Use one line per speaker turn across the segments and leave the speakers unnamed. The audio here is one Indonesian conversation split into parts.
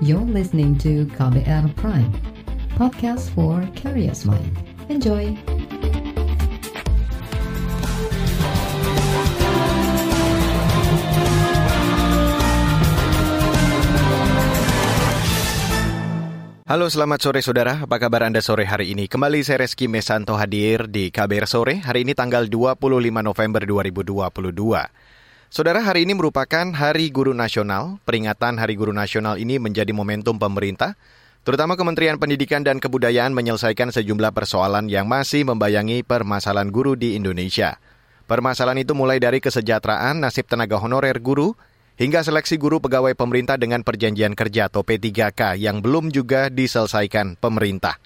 You're listening to KBR Prime, podcast for curious mind. Enjoy!
Halo selamat sore saudara, apa kabar Anda sore hari ini? Kembali saya Reski Mesanto hadir di KBR Sore, hari ini tanggal 25 November 2022. Saudara, hari ini merupakan Hari Guru Nasional. Peringatan Hari Guru Nasional ini menjadi momentum pemerintah, terutama Kementerian Pendidikan dan Kebudayaan menyelesaikan sejumlah persoalan yang masih membayangi permasalahan guru di Indonesia. Permasalahan itu mulai dari kesejahteraan, nasib tenaga honorer guru, hingga seleksi guru pegawai pemerintah dengan perjanjian kerja atau P3K yang belum juga diselesaikan pemerintah.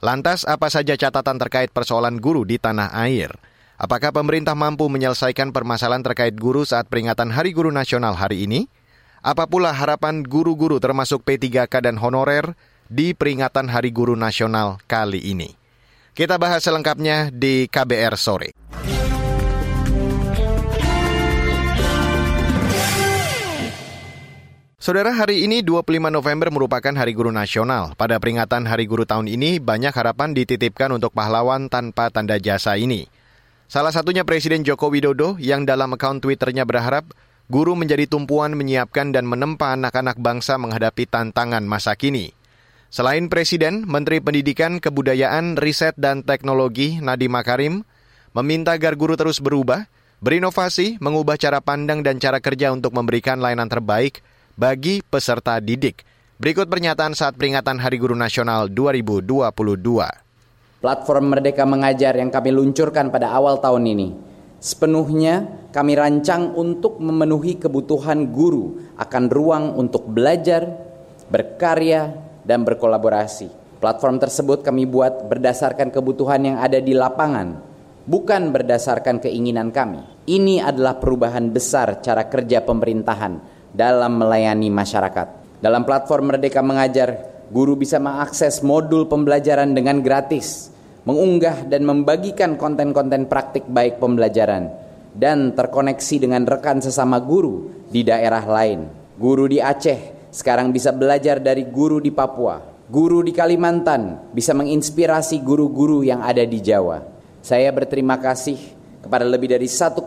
Lantas, apa saja catatan terkait persoalan guru di tanah air? Apakah pemerintah mampu menyelesaikan permasalahan terkait guru saat peringatan Hari Guru Nasional hari ini? Apa pula harapan guru-guru termasuk P3K dan honorer di peringatan Hari Guru Nasional kali ini? Kita bahas selengkapnya di KBR sore. Saudara, hari ini 25 November merupakan Hari Guru Nasional. Pada peringatan Hari Guru tahun ini, banyak harapan dititipkan untuk pahlawan tanpa tanda jasa ini. Salah satunya Presiden Joko Widodo yang dalam akun Twitternya berharap guru menjadi tumpuan menyiapkan dan menempa anak-anak bangsa menghadapi tantangan masa kini. Selain Presiden, Menteri Pendidikan, Kebudayaan, Riset, dan Teknologi Nadiem Makarim meminta agar guru terus berubah, berinovasi, mengubah cara pandang dan cara kerja untuk memberikan layanan terbaik bagi peserta didik. Berikut pernyataan saat peringatan Hari Guru Nasional 2022.
Platform Merdeka Mengajar yang kami luncurkan pada awal tahun ini sepenuhnya kami rancang untuk memenuhi kebutuhan guru akan ruang untuk belajar, berkarya, dan berkolaborasi. Platform tersebut kami buat berdasarkan kebutuhan yang ada di lapangan, bukan berdasarkan keinginan kami. Ini adalah perubahan besar cara kerja pemerintahan dalam melayani masyarakat. Dalam platform Merdeka Mengajar, guru bisa mengakses modul pembelajaran dengan gratis, mengunggah dan membagikan konten-konten praktik baik pembelajaran, dan terkoneksi dengan rekan sesama guru di daerah lain. Guru di Aceh sekarang bisa belajar dari guru di Papua. Guru di Kalimantan bisa menginspirasi guru-guru yang ada di Jawa. Saya berterima kasih kepada lebih dari 1,6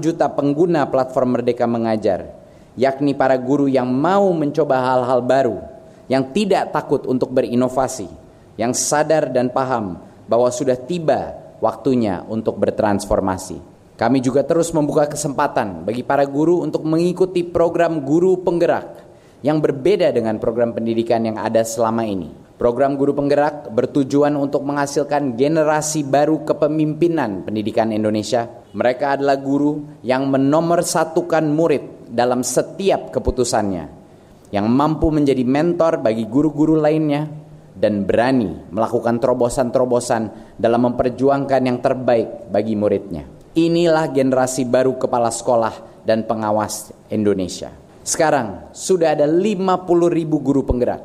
juta pengguna platform Merdeka Mengajar yakni para guru yang mau mencoba hal-hal baru, yang tidak takut untuk berinovasi, yang sadar dan paham bahwa sudah tiba waktunya untuk bertransformasi. Kami juga terus membuka kesempatan bagi para guru untuk mengikuti program guru penggerak yang berbeda dengan program pendidikan yang ada selama ini. Program guru penggerak bertujuan untuk menghasilkan generasi baru kepemimpinan pendidikan Indonesia. Mereka adalah guru yang menomorsatukan murid dalam setiap keputusannya, yang mampu menjadi mentor bagi guru-guru lainnya, dan berani melakukan terobosan-terobosan dalam memperjuangkan yang terbaik bagi muridnya. Inilah generasi baru kepala sekolah dan pengawas Indonesia. Sekarang sudah ada 50 ribu guru penggerak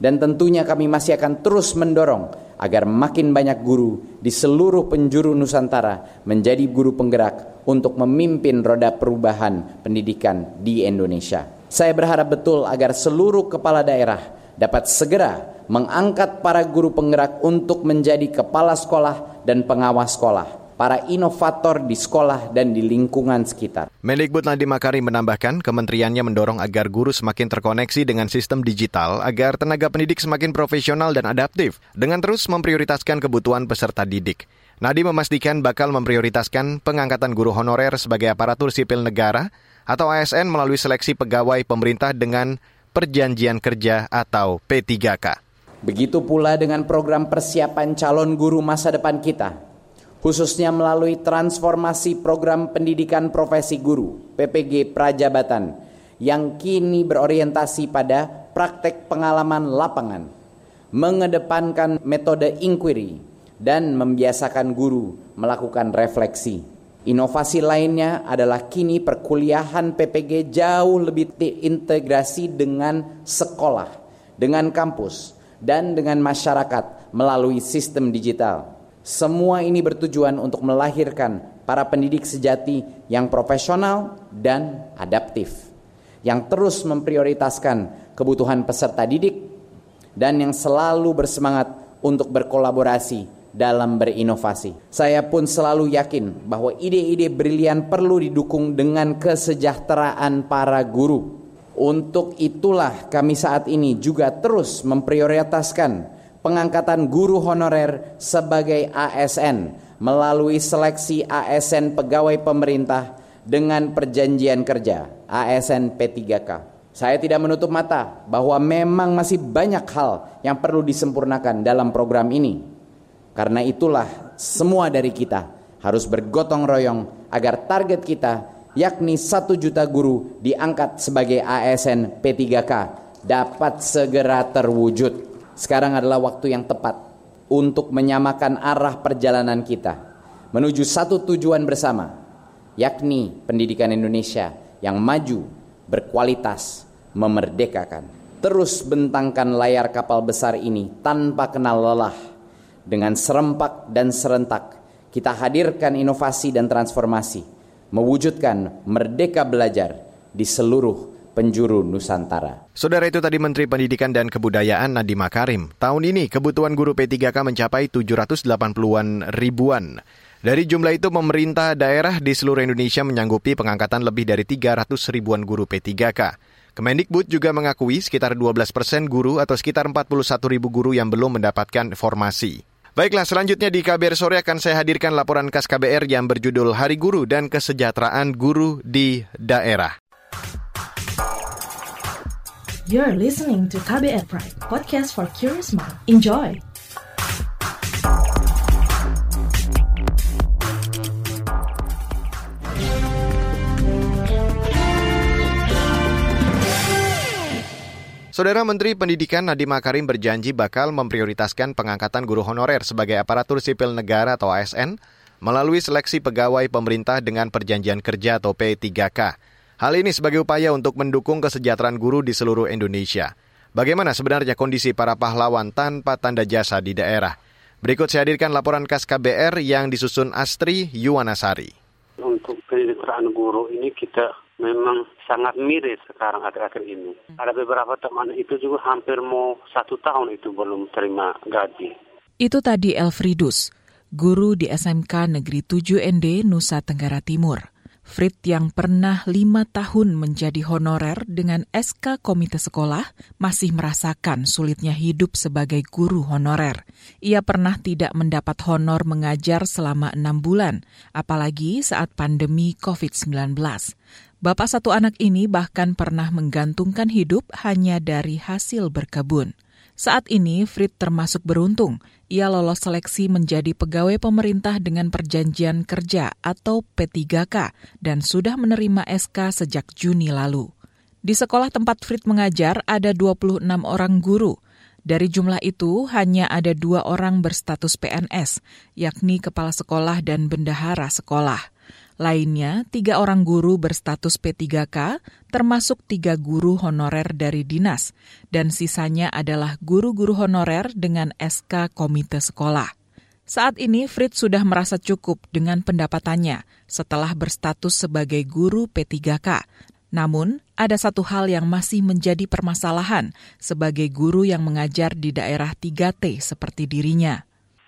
dan tentunya kami masih akan terus mendorong agar makin banyak guru di seluruh penjuru Nusantara menjadi guru penggerak untuk memimpin roda perubahan pendidikan di Indonesia. Saya berharap betul agar seluruh kepala daerah dapat segera mengangkat para guru penggerak untuk menjadi kepala sekolah dan pengawas sekolah para inovator di sekolah dan di lingkungan sekitar.
Mendikbud Nadiem Makarim menambahkan, kementeriannya mendorong agar guru semakin terkoneksi dengan sistem digital agar tenaga pendidik semakin profesional dan adaptif dengan terus memprioritaskan kebutuhan peserta didik. Nadi memastikan bakal memprioritaskan pengangkatan guru honorer sebagai aparatur sipil negara atau ASN melalui seleksi pegawai pemerintah dengan perjanjian kerja atau P3K.
Begitu pula dengan program persiapan calon guru masa depan kita, khususnya melalui transformasi program pendidikan profesi guru PPG Prajabatan yang kini berorientasi pada praktek pengalaman lapangan, mengedepankan metode inquiry dan membiasakan guru melakukan refleksi. Inovasi lainnya adalah kini perkuliahan PPG jauh lebih terintegrasi dengan sekolah, dengan kampus, dan dengan masyarakat melalui sistem digital. Semua ini bertujuan untuk melahirkan para pendidik sejati yang profesional dan adaptif. yang terus memprioritaskan kebutuhan peserta didik dan yang selalu bersemangat untuk berkolaborasi dalam berinovasi. Saya pun selalu yakin bahwa ide-ide brilian perlu didukung dengan kesejahteraan para guru. Untuk itulah kami saat ini juga terus memprioritaskan pengangkatan guru honorer sebagai ASN melalui seleksi ASN pegawai pemerintah dengan perjanjian kerja ASN P3K. Saya tidak menutup mata bahwa memang masih banyak hal yang perlu disempurnakan dalam program ini. Karena itulah semua dari kita harus bergotong royong agar target kita yakni satu juta guru diangkat sebagai ASN P3K dapat segera terwujud. Sekarang adalah waktu yang tepat untuk menyamakan arah perjalanan kita menuju satu tujuan bersama, yakni pendidikan Indonesia yang maju, berkualitas, memerdekakan. Terus bentangkan layar kapal besar ini tanpa kenal lelah. Dengan serempak dan serentak, kita hadirkan inovasi dan transformasi mewujudkan merdeka belajar di seluruh penjuru Nusantara.
Saudara itu tadi Menteri Pendidikan dan Kebudayaan Nadiem Makarim. Tahun ini kebutuhan guru P3K mencapai 780-an ribuan. Dari jumlah itu, pemerintah daerah di seluruh Indonesia menyanggupi pengangkatan lebih dari 300 ribuan guru P3K. Kemendikbud juga mengakui sekitar 12 persen guru atau sekitar 41 ribu guru yang belum mendapatkan formasi. Baiklah, selanjutnya di KBR Sore akan saya hadirkan laporan khas KBR yang berjudul Hari Guru dan Kesejahteraan Guru di Daerah.
You're listening to KBR Pride, podcast for curious mind. Enjoy!
Saudara Menteri Pendidikan Nadiem Makarim berjanji bakal memprioritaskan pengangkatan guru honorer sebagai aparatur sipil negara atau ASN melalui seleksi pegawai pemerintah dengan perjanjian kerja atau P3K. Hal ini sebagai upaya untuk mendukung kesejahteraan guru di seluruh Indonesia. Bagaimana sebenarnya kondisi para pahlawan tanpa tanda jasa di daerah? Berikut saya hadirkan laporan khas KBR yang disusun Astri Yuwanasari.
Untuk pendidikan guru ini kita memang sangat miris sekarang akhir-akhir ini. Hmm. Ada beberapa teman itu juga hampir mau satu tahun itu belum terima gaji.
Itu tadi Elfridus, guru di SMK Negeri 7 ND Nusa Tenggara Timur. Frit yang pernah lima tahun menjadi honorer dengan SK Komite Sekolah masih merasakan sulitnya hidup sebagai guru honorer. Ia pernah tidak mendapat honor mengajar selama enam bulan, apalagi saat pandemi COVID-19. Bapak satu anak ini bahkan pernah menggantungkan hidup hanya dari hasil berkebun. Saat ini, Frit termasuk beruntung. Ia lolos seleksi menjadi pegawai pemerintah dengan perjanjian kerja atau P3K dan sudah menerima SK sejak Juni lalu. Di sekolah tempat Frit mengajar ada 26 orang guru. Dari jumlah itu, hanya ada dua orang berstatus PNS, yakni kepala sekolah dan bendahara sekolah. Lainnya, tiga orang guru berstatus P3K, termasuk tiga guru honorer dari dinas, dan sisanya adalah guru-guru honorer dengan SK Komite Sekolah. Saat ini, Fritz sudah merasa cukup dengan pendapatannya setelah berstatus sebagai guru P3K. Namun, ada satu hal yang masih menjadi permasalahan sebagai guru yang mengajar di daerah 3T seperti dirinya.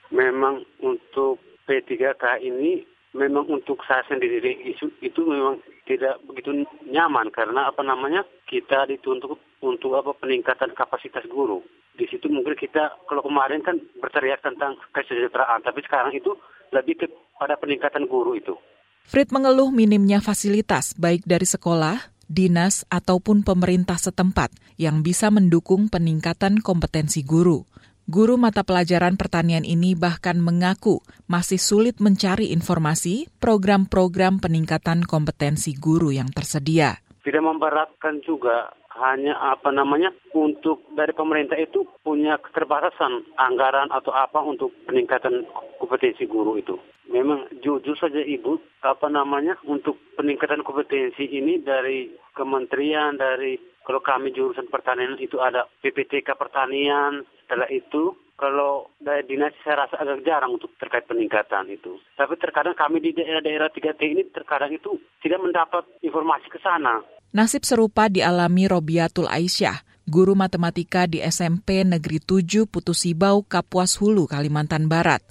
Memang untuk P3K ini memang untuk saya sendiri itu, itu memang tidak begitu nyaman karena apa namanya kita dituntut untuk apa peningkatan kapasitas guru. Di situ mungkin kita kalau kemarin kan berteriak tentang kesejahteraan, tapi sekarang itu lebih kepada peningkatan guru itu.
Frit mengeluh minimnya fasilitas baik dari sekolah, dinas ataupun pemerintah setempat yang bisa mendukung peningkatan kompetensi guru. Guru mata pelajaran pertanian ini bahkan mengaku masih sulit mencari informasi program-program peningkatan kompetensi guru yang tersedia.
Tidak memberatkan juga hanya apa namanya untuk dari pemerintah itu punya keterbatasan anggaran atau apa untuk peningkatan kompetensi guru itu. Memang jujur saja ibu apa namanya untuk peningkatan kompetensi ini dari kementerian dari kalau kami jurusan pertanian itu ada PPTK pertanian. Setelah itu kalau dari dinas saya rasa agak jarang untuk terkait peningkatan itu. Tapi terkadang kami di daerah-daerah 3T ini terkadang itu tidak mendapat informasi ke sana.
Nasib serupa dialami Robiatul Aisyah, guru matematika di SMP Negeri 7 Putusibau, Kapuas Hulu, Kalimantan Barat.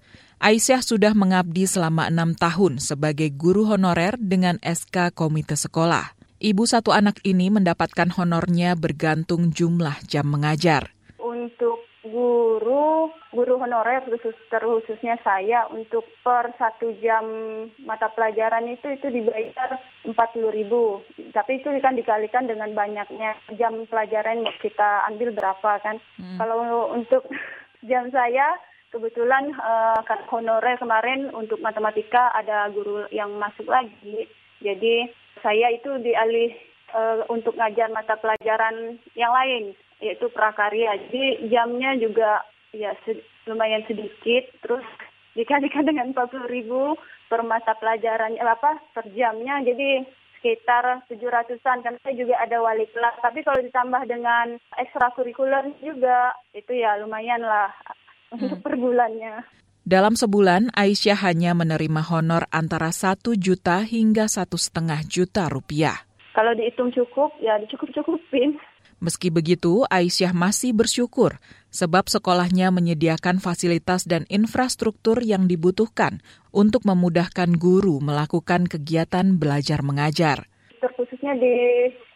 Aisyah sudah mengabdi selama enam tahun sebagai guru honorer dengan SK Komite Sekolah. Ibu satu anak ini mendapatkan honornya bergantung jumlah jam mengajar.
Untuk guru, guru honorer khusus terkhususnya saya untuk per satu jam mata pelajaran itu itu dibayar empat puluh ribu. Tapi itu kan dikalikan dengan banyaknya jam pelajaran yang kita ambil berapa kan. Hmm. Kalau untuk jam saya kebetulan uh, honorer kemarin untuk matematika ada guru yang masuk lagi. Jadi saya itu dialih uh, untuk ngajar mata pelajaran yang lain yaitu prakarya. Jadi jamnya juga ya sed lumayan sedikit. Terus dikalikan dengan 40 ribu per mata pelajaran apa per jamnya. Jadi sekitar 700-an kan saya juga ada wali kelas. Tapi kalau ditambah dengan ekstrakurikuler juga itu ya lumayan lah untuk hmm. per bulannya.
Dalam sebulan, Aisyah hanya menerima honor antara satu juta hingga satu setengah juta rupiah.
Kalau dihitung cukup, ya dicukup-cukupin.
Meski begitu, Aisyah masih bersyukur sebab sekolahnya menyediakan fasilitas dan infrastruktur yang dibutuhkan untuk memudahkan guru melakukan kegiatan belajar mengajar.
Terkhususnya di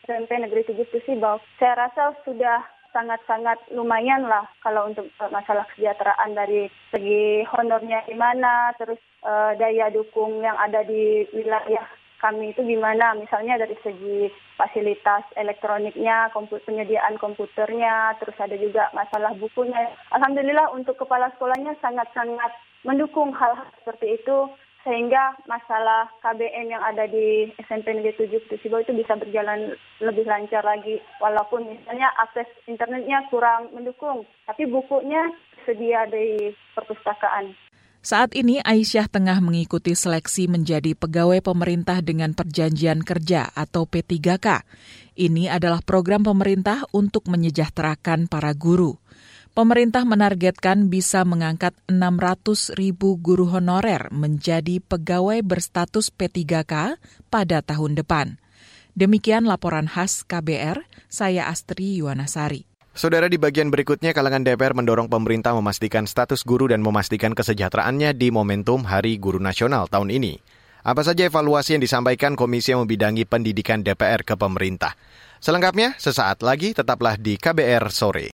SMP Negeri 7 Sibau, saya rasa sudah sangat-sangat lumayan lah kalau untuk uh, masalah kesejahteraan dari segi honornya gimana, terus uh, daya dukung yang ada di wilayah kami itu gimana, misalnya dari segi fasilitas elektroniknya, komput penyediaan komputernya, terus ada juga masalah bukunya. Alhamdulillah untuk kepala sekolahnya sangat-sangat mendukung hal-hal seperti itu sehingga masalah KBM yang ada di SMP Negeri 7 Tusibo itu bisa berjalan lebih lancar lagi walaupun misalnya akses internetnya kurang mendukung tapi bukunya sedia di perpustakaan.
Saat ini Aisyah tengah mengikuti seleksi menjadi pegawai pemerintah dengan perjanjian kerja atau P3K. Ini adalah program pemerintah untuk menyejahterakan para guru pemerintah menargetkan bisa mengangkat 600 ribu guru honorer menjadi pegawai berstatus P3K pada tahun depan. Demikian laporan khas KBR, saya Astri Yuwanasari.
Saudara di bagian berikutnya, kalangan DPR mendorong pemerintah memastikan status guru dan memastikan kesejahteraannya di momentum Hari Guru Nasional tahun ini. Apa saja evaluasi yang disampaikan Komisi yang membidangi pendidikan DPR ke pemerintah? Selengkapnya, sesaat lagi tetaplah di KBR Sore.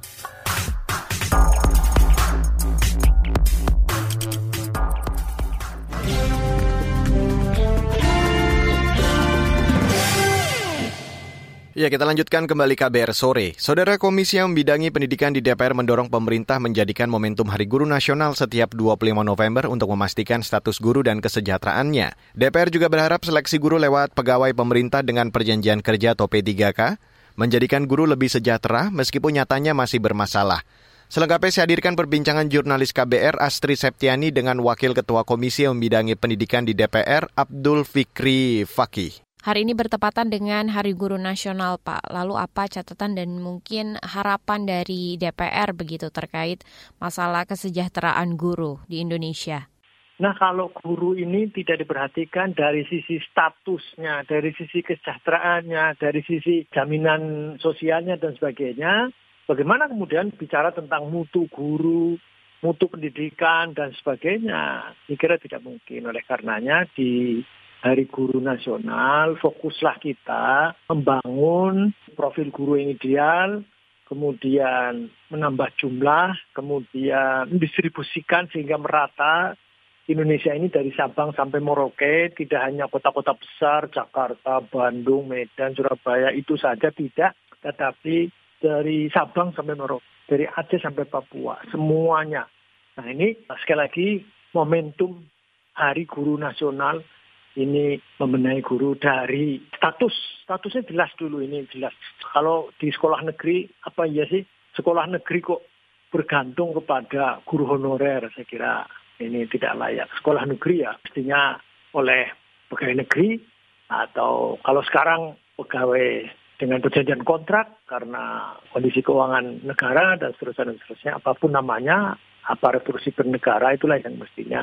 Ya, kita lanjutkan kembali KBR sore. Saudara Komisi yang membidangi pendidikan di DPR mendorong pemerintah menjadikan momentum Hari Guru Nasional setiap 25 November untuk memastikan status guru dan kesejahteraannya. DPR juga berharap seleksi guru lewat pegawai pemerintah dengan perjanjian kerja atau P3K menjadikan guru lebih sejahtera meskipun nyatanya masih bermasalah. Selengkapnya saya hadirkan perbincangan jurnalis KBR Astri Septiani dengan Wakil Ketua Komisi yang membidangi pendidikan di DPR Abdul Fikri Fakih.
Hari ini bertepatan dengan Hari Guru Nasional, Pak. Lalu apa catatan dan mungkin harapan dari DPR begitu terkait masalah kesejahteraan guru di Indonesia?
Nah, kalau guru ini tidak diperhatikan dari sisi statusnya, dari sisi kesejahteraannya, dari sisi jaminan sosialnya dan sebagainya, bagaimana kemudian bicara tentang mutu guru, mutu pendidikan dan sebagainya? Saya kira tidak mungkin. Oleh karenanya di Hari Guru Nasional, fokuslah kita membangun profil guru yang ideal, kemudian menambah jumlah, kemudian mendistribusikan sehingga merata Indonesia ini dari Sabang sampai Merauke, tidak hanya kota-kota besar, Jakarta, Bandung, Medan, Surabaya, itu saja tidak, tetapi dari Sabang sampai Merauke, dari Aceh sampai Papua, semuanya. Nah ini sekali lagi momentum Hari Guru Nasional ini membenahi guru dari status. Statusnya jelas dulu ini jelas. Kalau di sekolah negeri apa ya sih? Sekolah negeri kok bergantung kepada guru honorer saya kira ini tidak layak. Sekolah negeri ya mestinya oleh pegawai negeri atau kalau sekarang pegawai dengan perjanjian kontrak karena kondisi keuangan negara dan seterusnya dan seterusnya apa pun namanya aparatur sipil negara itulah yang mestinya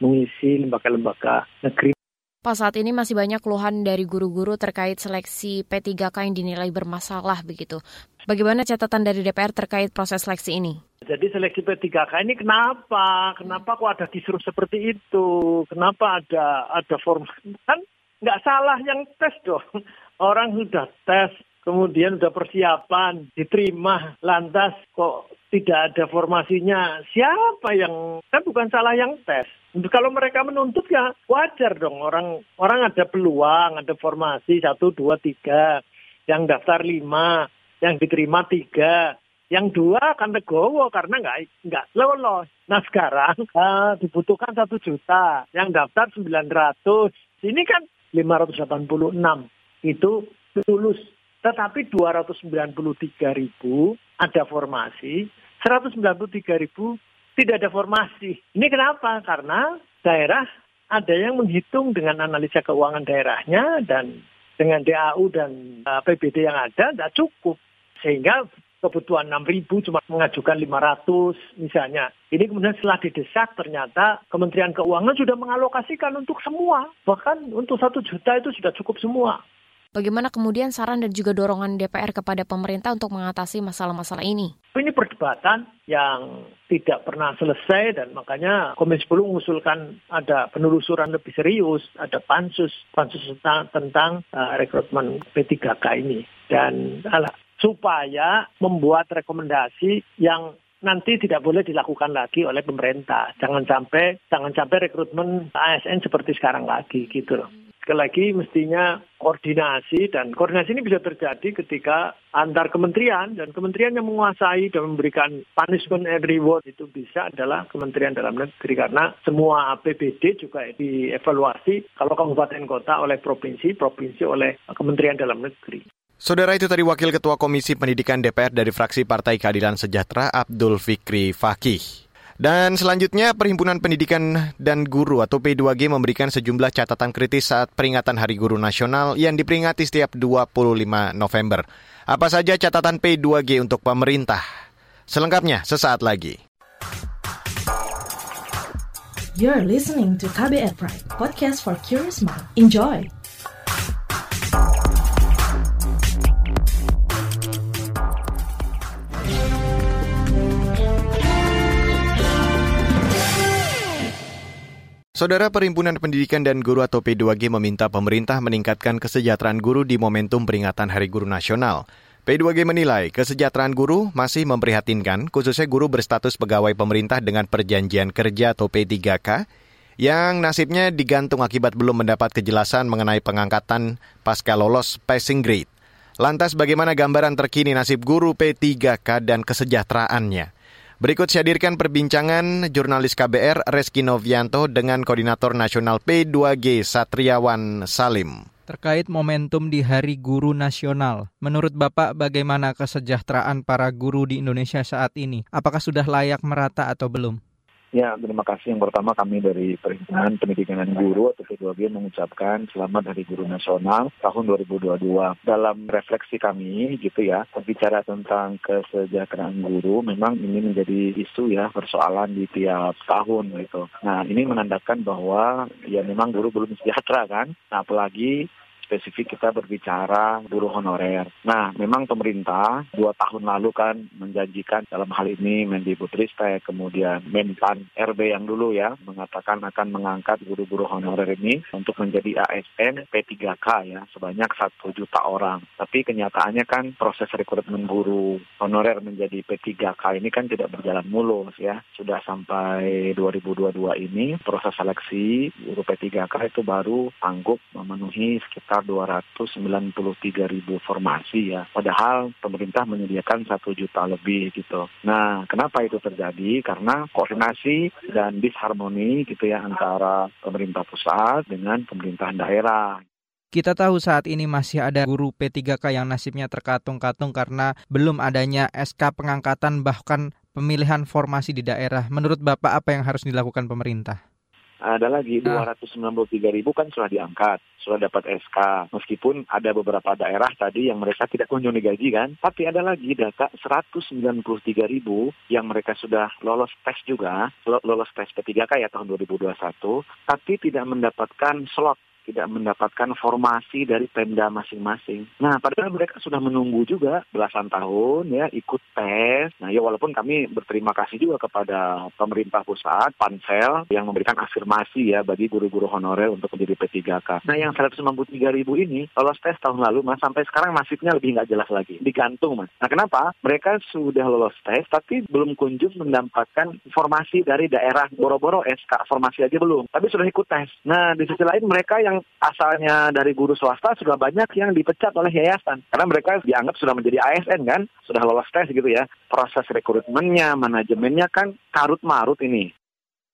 mengisi lembaga-lembaga negeri.
Pak, saat ini masih banyak keluhan dari guru-guru terkait seleksi P3K yang dinilai bermasalah begitu. Bagaimana catatan dari DPR terkait proses seleksi ini?
Jadi seleksi P3K ini kenapa? Kenapa kok ada kisruh seperti itu? Kenapa ada ada form? Kan nggak salah yang tes dong. Orang sudah tes, kemudian sudah persiapan, diterima, lantas kok tidak ada formasinya. Siapa yang kan bukan salah yang tes. Kalau mereka menuntut ya wajar dong. Orang orang ada peluang, ada formasi satu dua tiga, yang daftar lima, yang diterima tiga, yang dua akan legowo karena nggak nggak lolos. Nah sekarang uh, dibutuhkan satu juta, yang daftar sembilan ratus, ini kan lima ratus delapan puluh enam. Itu lulus. Tetapi dua ratus sembilan puluh tiga ribu ada formasi, seratus sembilan puluh tiga ribu tidak ada formasi. Ini kenapa? Karena daerah ada yang menghitung dengan analisa keuangan daerahnya dan dengan DAU dan uh, PBD yang ada tidak cukup. Sehingga kebutuhan 6 ribu cuma mengajukan 500 misalnya. Ini kemudian setelah didesak ternyata Kementerian Keuangan sudah mengalokasikan untuk semua. Bahkan untuk satu juta itu sudah cukup semua.
Bagaimana kemudian saran dan juga dorongan DPR kepada pemerintah untuk mengatasi masalah-masalah ini?
Ini perdebatan yang tidak pernah selesai dan makanya Komisi 10 mengusulkan ada penelusuran lebih serius, ada pansus, pansus tentang, tentang uh, rekrutmen P3K ini. Dan alah, supaya membuat rekomendasi yang nanti tidak boleh dilakukan lagi oleh pemerintah. Jangan sampai jangan sampai rekrutmen ASN seperti sekarang lagi gitu loh sekali lagi mestinya koordinasi dan koordinasi ini bisa terjadi ketika antar kementerian dan kementerian yang menguasai dan memberikan punishment and reward itu bisa adalah Kementerian Dalam Negeri karena semua APBD juga dievaluasi kalau kabupaten kota oleh provinsi, provinsi oleh Kementerian Dalam Negeri.
Saudara itu tadi Wakil Ketua Komisi Pendidikan DPR dari fraksi Partai Keadilan Sejahtera Abdul Fikri Fakih. Dan selanjutnya, Perhimpunan Pendidikan dan Guru atau P2G memberikan sejumlah catatan kritis saat peringatan Hari Guru Nasional yang diperingati setiap 25 November. Apa saja catatan P2G untuk pemerintah? Selengkapnya sesaat lagi.
You're listening to KBR Pride, podcast for curious mind. Enjoy!
Saudara Perhimpunan Pendidikan dan Guru atau P2G meminta pemerintah meningkatkan kesejahteraan guru di momentum peringatan Hari Guru Nasional. P2G menilai kesejahteraan guru masih memprihatinkan, khususnya guru berstatus pegawai pemerintah dengan perjanjian kerja atau P3K, yang nasibnya digantung akibat belum mendapat kejelasan mengenai pengangkatan pasca lolos passing grade. Lantas bagaimana gambaran terkini nasib guru P3K dan kesejahteraannya? Berikut saya hadirkan perbincangan jurnalis KBR Reski Novianto dengan Koordinator Nasional P2G Satriawan Salim.
Terkait momentum di Hari Guru Nasional, menurut Bapak bagaimana kesejahteraan para guru di Indonesia saat ini? Apakah sudah layak merata atau belum?
Ya, terima kasih. Yang pertama kami dari Perhimpunan Pendidikan Guru atau P2G mengucapkan Selamat Hari Guru Nasional tahun 2022. Dalam refleksi kami gitu ya, berbicara tentang kesejahteraan guru, memang ini menjadi isu ya, persoalan di tiap tahun gitu. Nah, ini menandakan bahwa ya memang guru belum sejahtera kan. Nah, apalagi spesifik kita berbicara guru honorer. Nah, memang pemerintah dua tahun lalu kan menjanjikan dalam hal ini Mendikbudristek, kemudian Menpan RB yang dulu ya, mengatakan akan mengangkat guru-guru honorer ini untuk menjadi ASN P3K ya, sebanyak satu juta orang. Tapi kenyataannya kan proses rekrutmen guru honorer menjadi P3K ini kan tidak berjalan mulus ya. Sudah sampai 2022 ini proses seleksi guru P3K itu baru sanggup memenuhi sekitar sekitar 293 ribu formasi ya. Padahal pemerintah menyediakan satu juta lebih gitu. Nah, kenapa itu terjadi? Karena koordinasi dan disharmoni gitu ya antara pemerintah pusat dengan pemerintah daerah.
Kita tahu saat ini masih ada guru P3K yang nasibnya terkatung-katung karena belum adanya SK pengangkatan bahkan pemilihan formasi di daerah. Menurut Bapak apa yang harus dilakukan pemerintah?
Ada lagi 293 ribu kan sudah diangkat, sudah dapat SK. Meskipun ada beberapa daerah tadi yang mereka tidak kunjung digaji kan, tapi ada lagi data 193 ribu yang mereka sudah lolos tes juga, lolos tes P3K ya tahun 2021, tapi tidak mendapatkan slot tidak mendapatkan formasi dari Pemda masing-masing. Nah, padahal mereka sudah menunggu juga belasan tahun ya ikut tes. Nah, ya walaupun kami berterima kasih juga kepada pemerintah pusat, Pansel yang memberikan afirmasi ya bagi guru-guru honorer untuk menjadi P3K. Nah, yang 193 ribu ini lolos tes tahun lalu, mas sampai sekarang nasibnya lebih nggak jelas lagi, digantung mas. Nah, kenapa? Mereka sudah lolos tes tapi belum kunjung mendapatkan informasi dari daerah boro-boro SK formasi aja belum, tapi sudah ikut tes. Nah, di sisi lain mereka yang asalnya dari guru swasta sudah banyak yang dipecat oleh yayasan karena mereka dianggap sudah menjadi ASN kan, sudah lolos tes gitu ya. Proses rekrutmennya, manajemennya kan karut marut ini.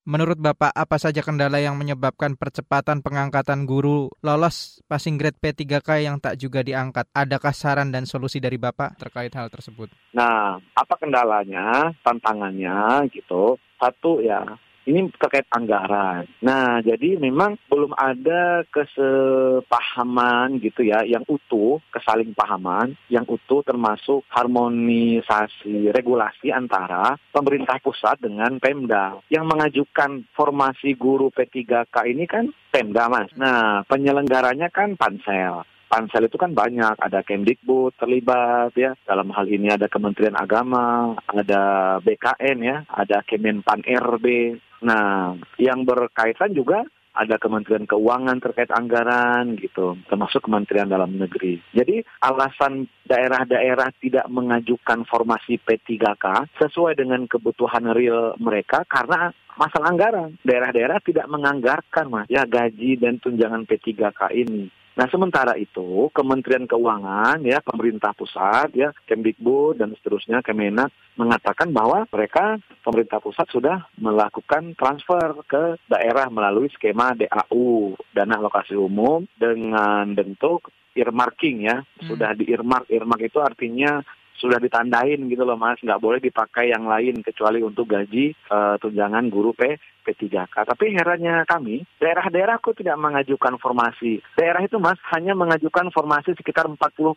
Menurut Bapak, apa saja kendala yang menyebabkan percepatan pengangkatan guru lolos passing grade P3K yang tak juga diangkat? Adakah saran dan solusi dari Bapak terkait hal tersebut?
Nah, apa kendalanya, tantangannya gitu? Satu ya, ini terkait anggaran. Nah, jadi memang belum ada kesepahaman gitu ya yang utuh, kesaling pahaman yang utuh termasuk harmonisasi regulasi antara pemerintah pusat dengan Pemda. Yang mengajukan formasi guru P3K ini kan Pemda, Mas. Nah, penyelenggaranya kan Pansel. Pansel itu kan banyak, ada Kemdikbud terlibat ya. Dalam hal ini ada Kementerian Agama, ada BKN ya, ada Kemenpan RB. Nah, yang berkaitan juga ada Kementerian Keuangan terkait anggaran gitu, termasuk Kementerian Dalam Negeri. Jadi alasan daerah-daerah tidak mengajukan formasi P3K sesuai dengan kebutuhan real mereka karena masalah anggaran. Daerah-daerah tidak menganggarkan mas ya gaji dan tunjangan P3K ini. Nah, sementara itu Kementerian Keuangan ya, pemerintah pusat ya, Kemdikbud dan seterusnya Kemenak mengatakan bahwa mereka pemerintah pusat sudah melakukan transfer ke daerah melalui skema DAU, dana alokasi umum dengan bentuk earmarking ya. Hmm. Sudah di earmark, earmark itu artinya sudah ditandain gitu loh mas, nggak boleh dipakai yang lain kecuali untuk gaji uh, tunjangan guru P P3K. Tapi herannya kami, daerah-daerah kok tidak mengajukan formasi. Daerah itu mas hanya mengajukan formasi sekitar 40,9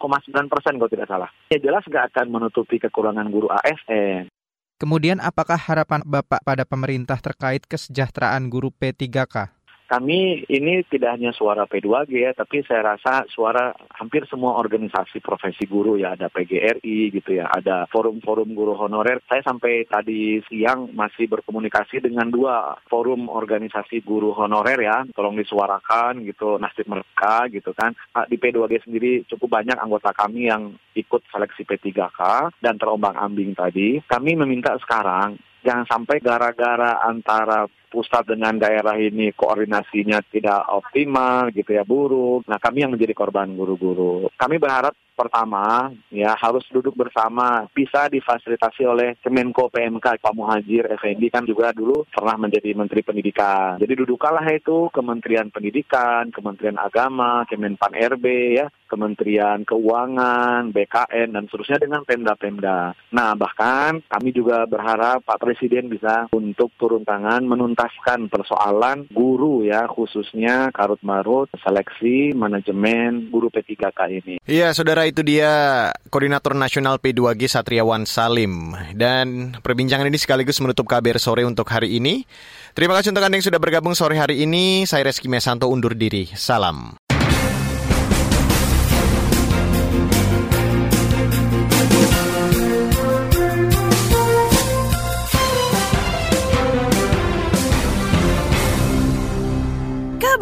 persen kalau tidak salah. Ya jelas nggak akan menutupi kekurangan guru ASN.
Kemudian apakah harapan Bapak pada pemerintah terkait kesejahteraan guru P3K?
Kami ini tidak hanya suara P2G ya, tapi saya rasa suara hampir semua organisasi profesi guru ya, ada PGRI gitu ya, ada forum-forum guru honorer. Saya sampai tadi siang masih berkomunikasi dengan dua forum organisasi guru honorer ya, tolong disuarakan gitu nasib mereka gitu kan. Ah, di P2G sendiri cukup banyak anggota kami yang ikut seleksi P3K dan terombang ambing tadi. Kami meminta sekarang jangan sampai gara-gara antara pusat dengan daerah ini koordinasinya tidak optimal gitu ya buruk. Nah kami yang menjadi korban guru-guru. Kami berharap pertama ya harus duduk bersama bisa difasilitasi oleh Kemenko PMK Pak Muhajir Effendi kan juga dulu pernah menjadi Menteri Pendidikan. Jadi duduklah itu Kementerian Pendidikan, Kementerian Agama, Kemenpan RB ya, Kementerian Keuangan, BKN dan seterusnya dengan Pemda-Pemda. Nah bahkan kami juga berharap Pak Presiden bisa untuk turun tangan menuntaskan persoalan guru ya khususnya karut marut seleksi manajemen guru P3K ini.
Iya saudara itu dia Koordinator Nasional P2G Satriawan Salim. Dan perbincangan ini sekaligus menutup kabar sore untuk hari ini. Terima kasih untuk Anda yang sudah bergabung sore hari ini. Saya Reski Mesanto undur diri. Salam.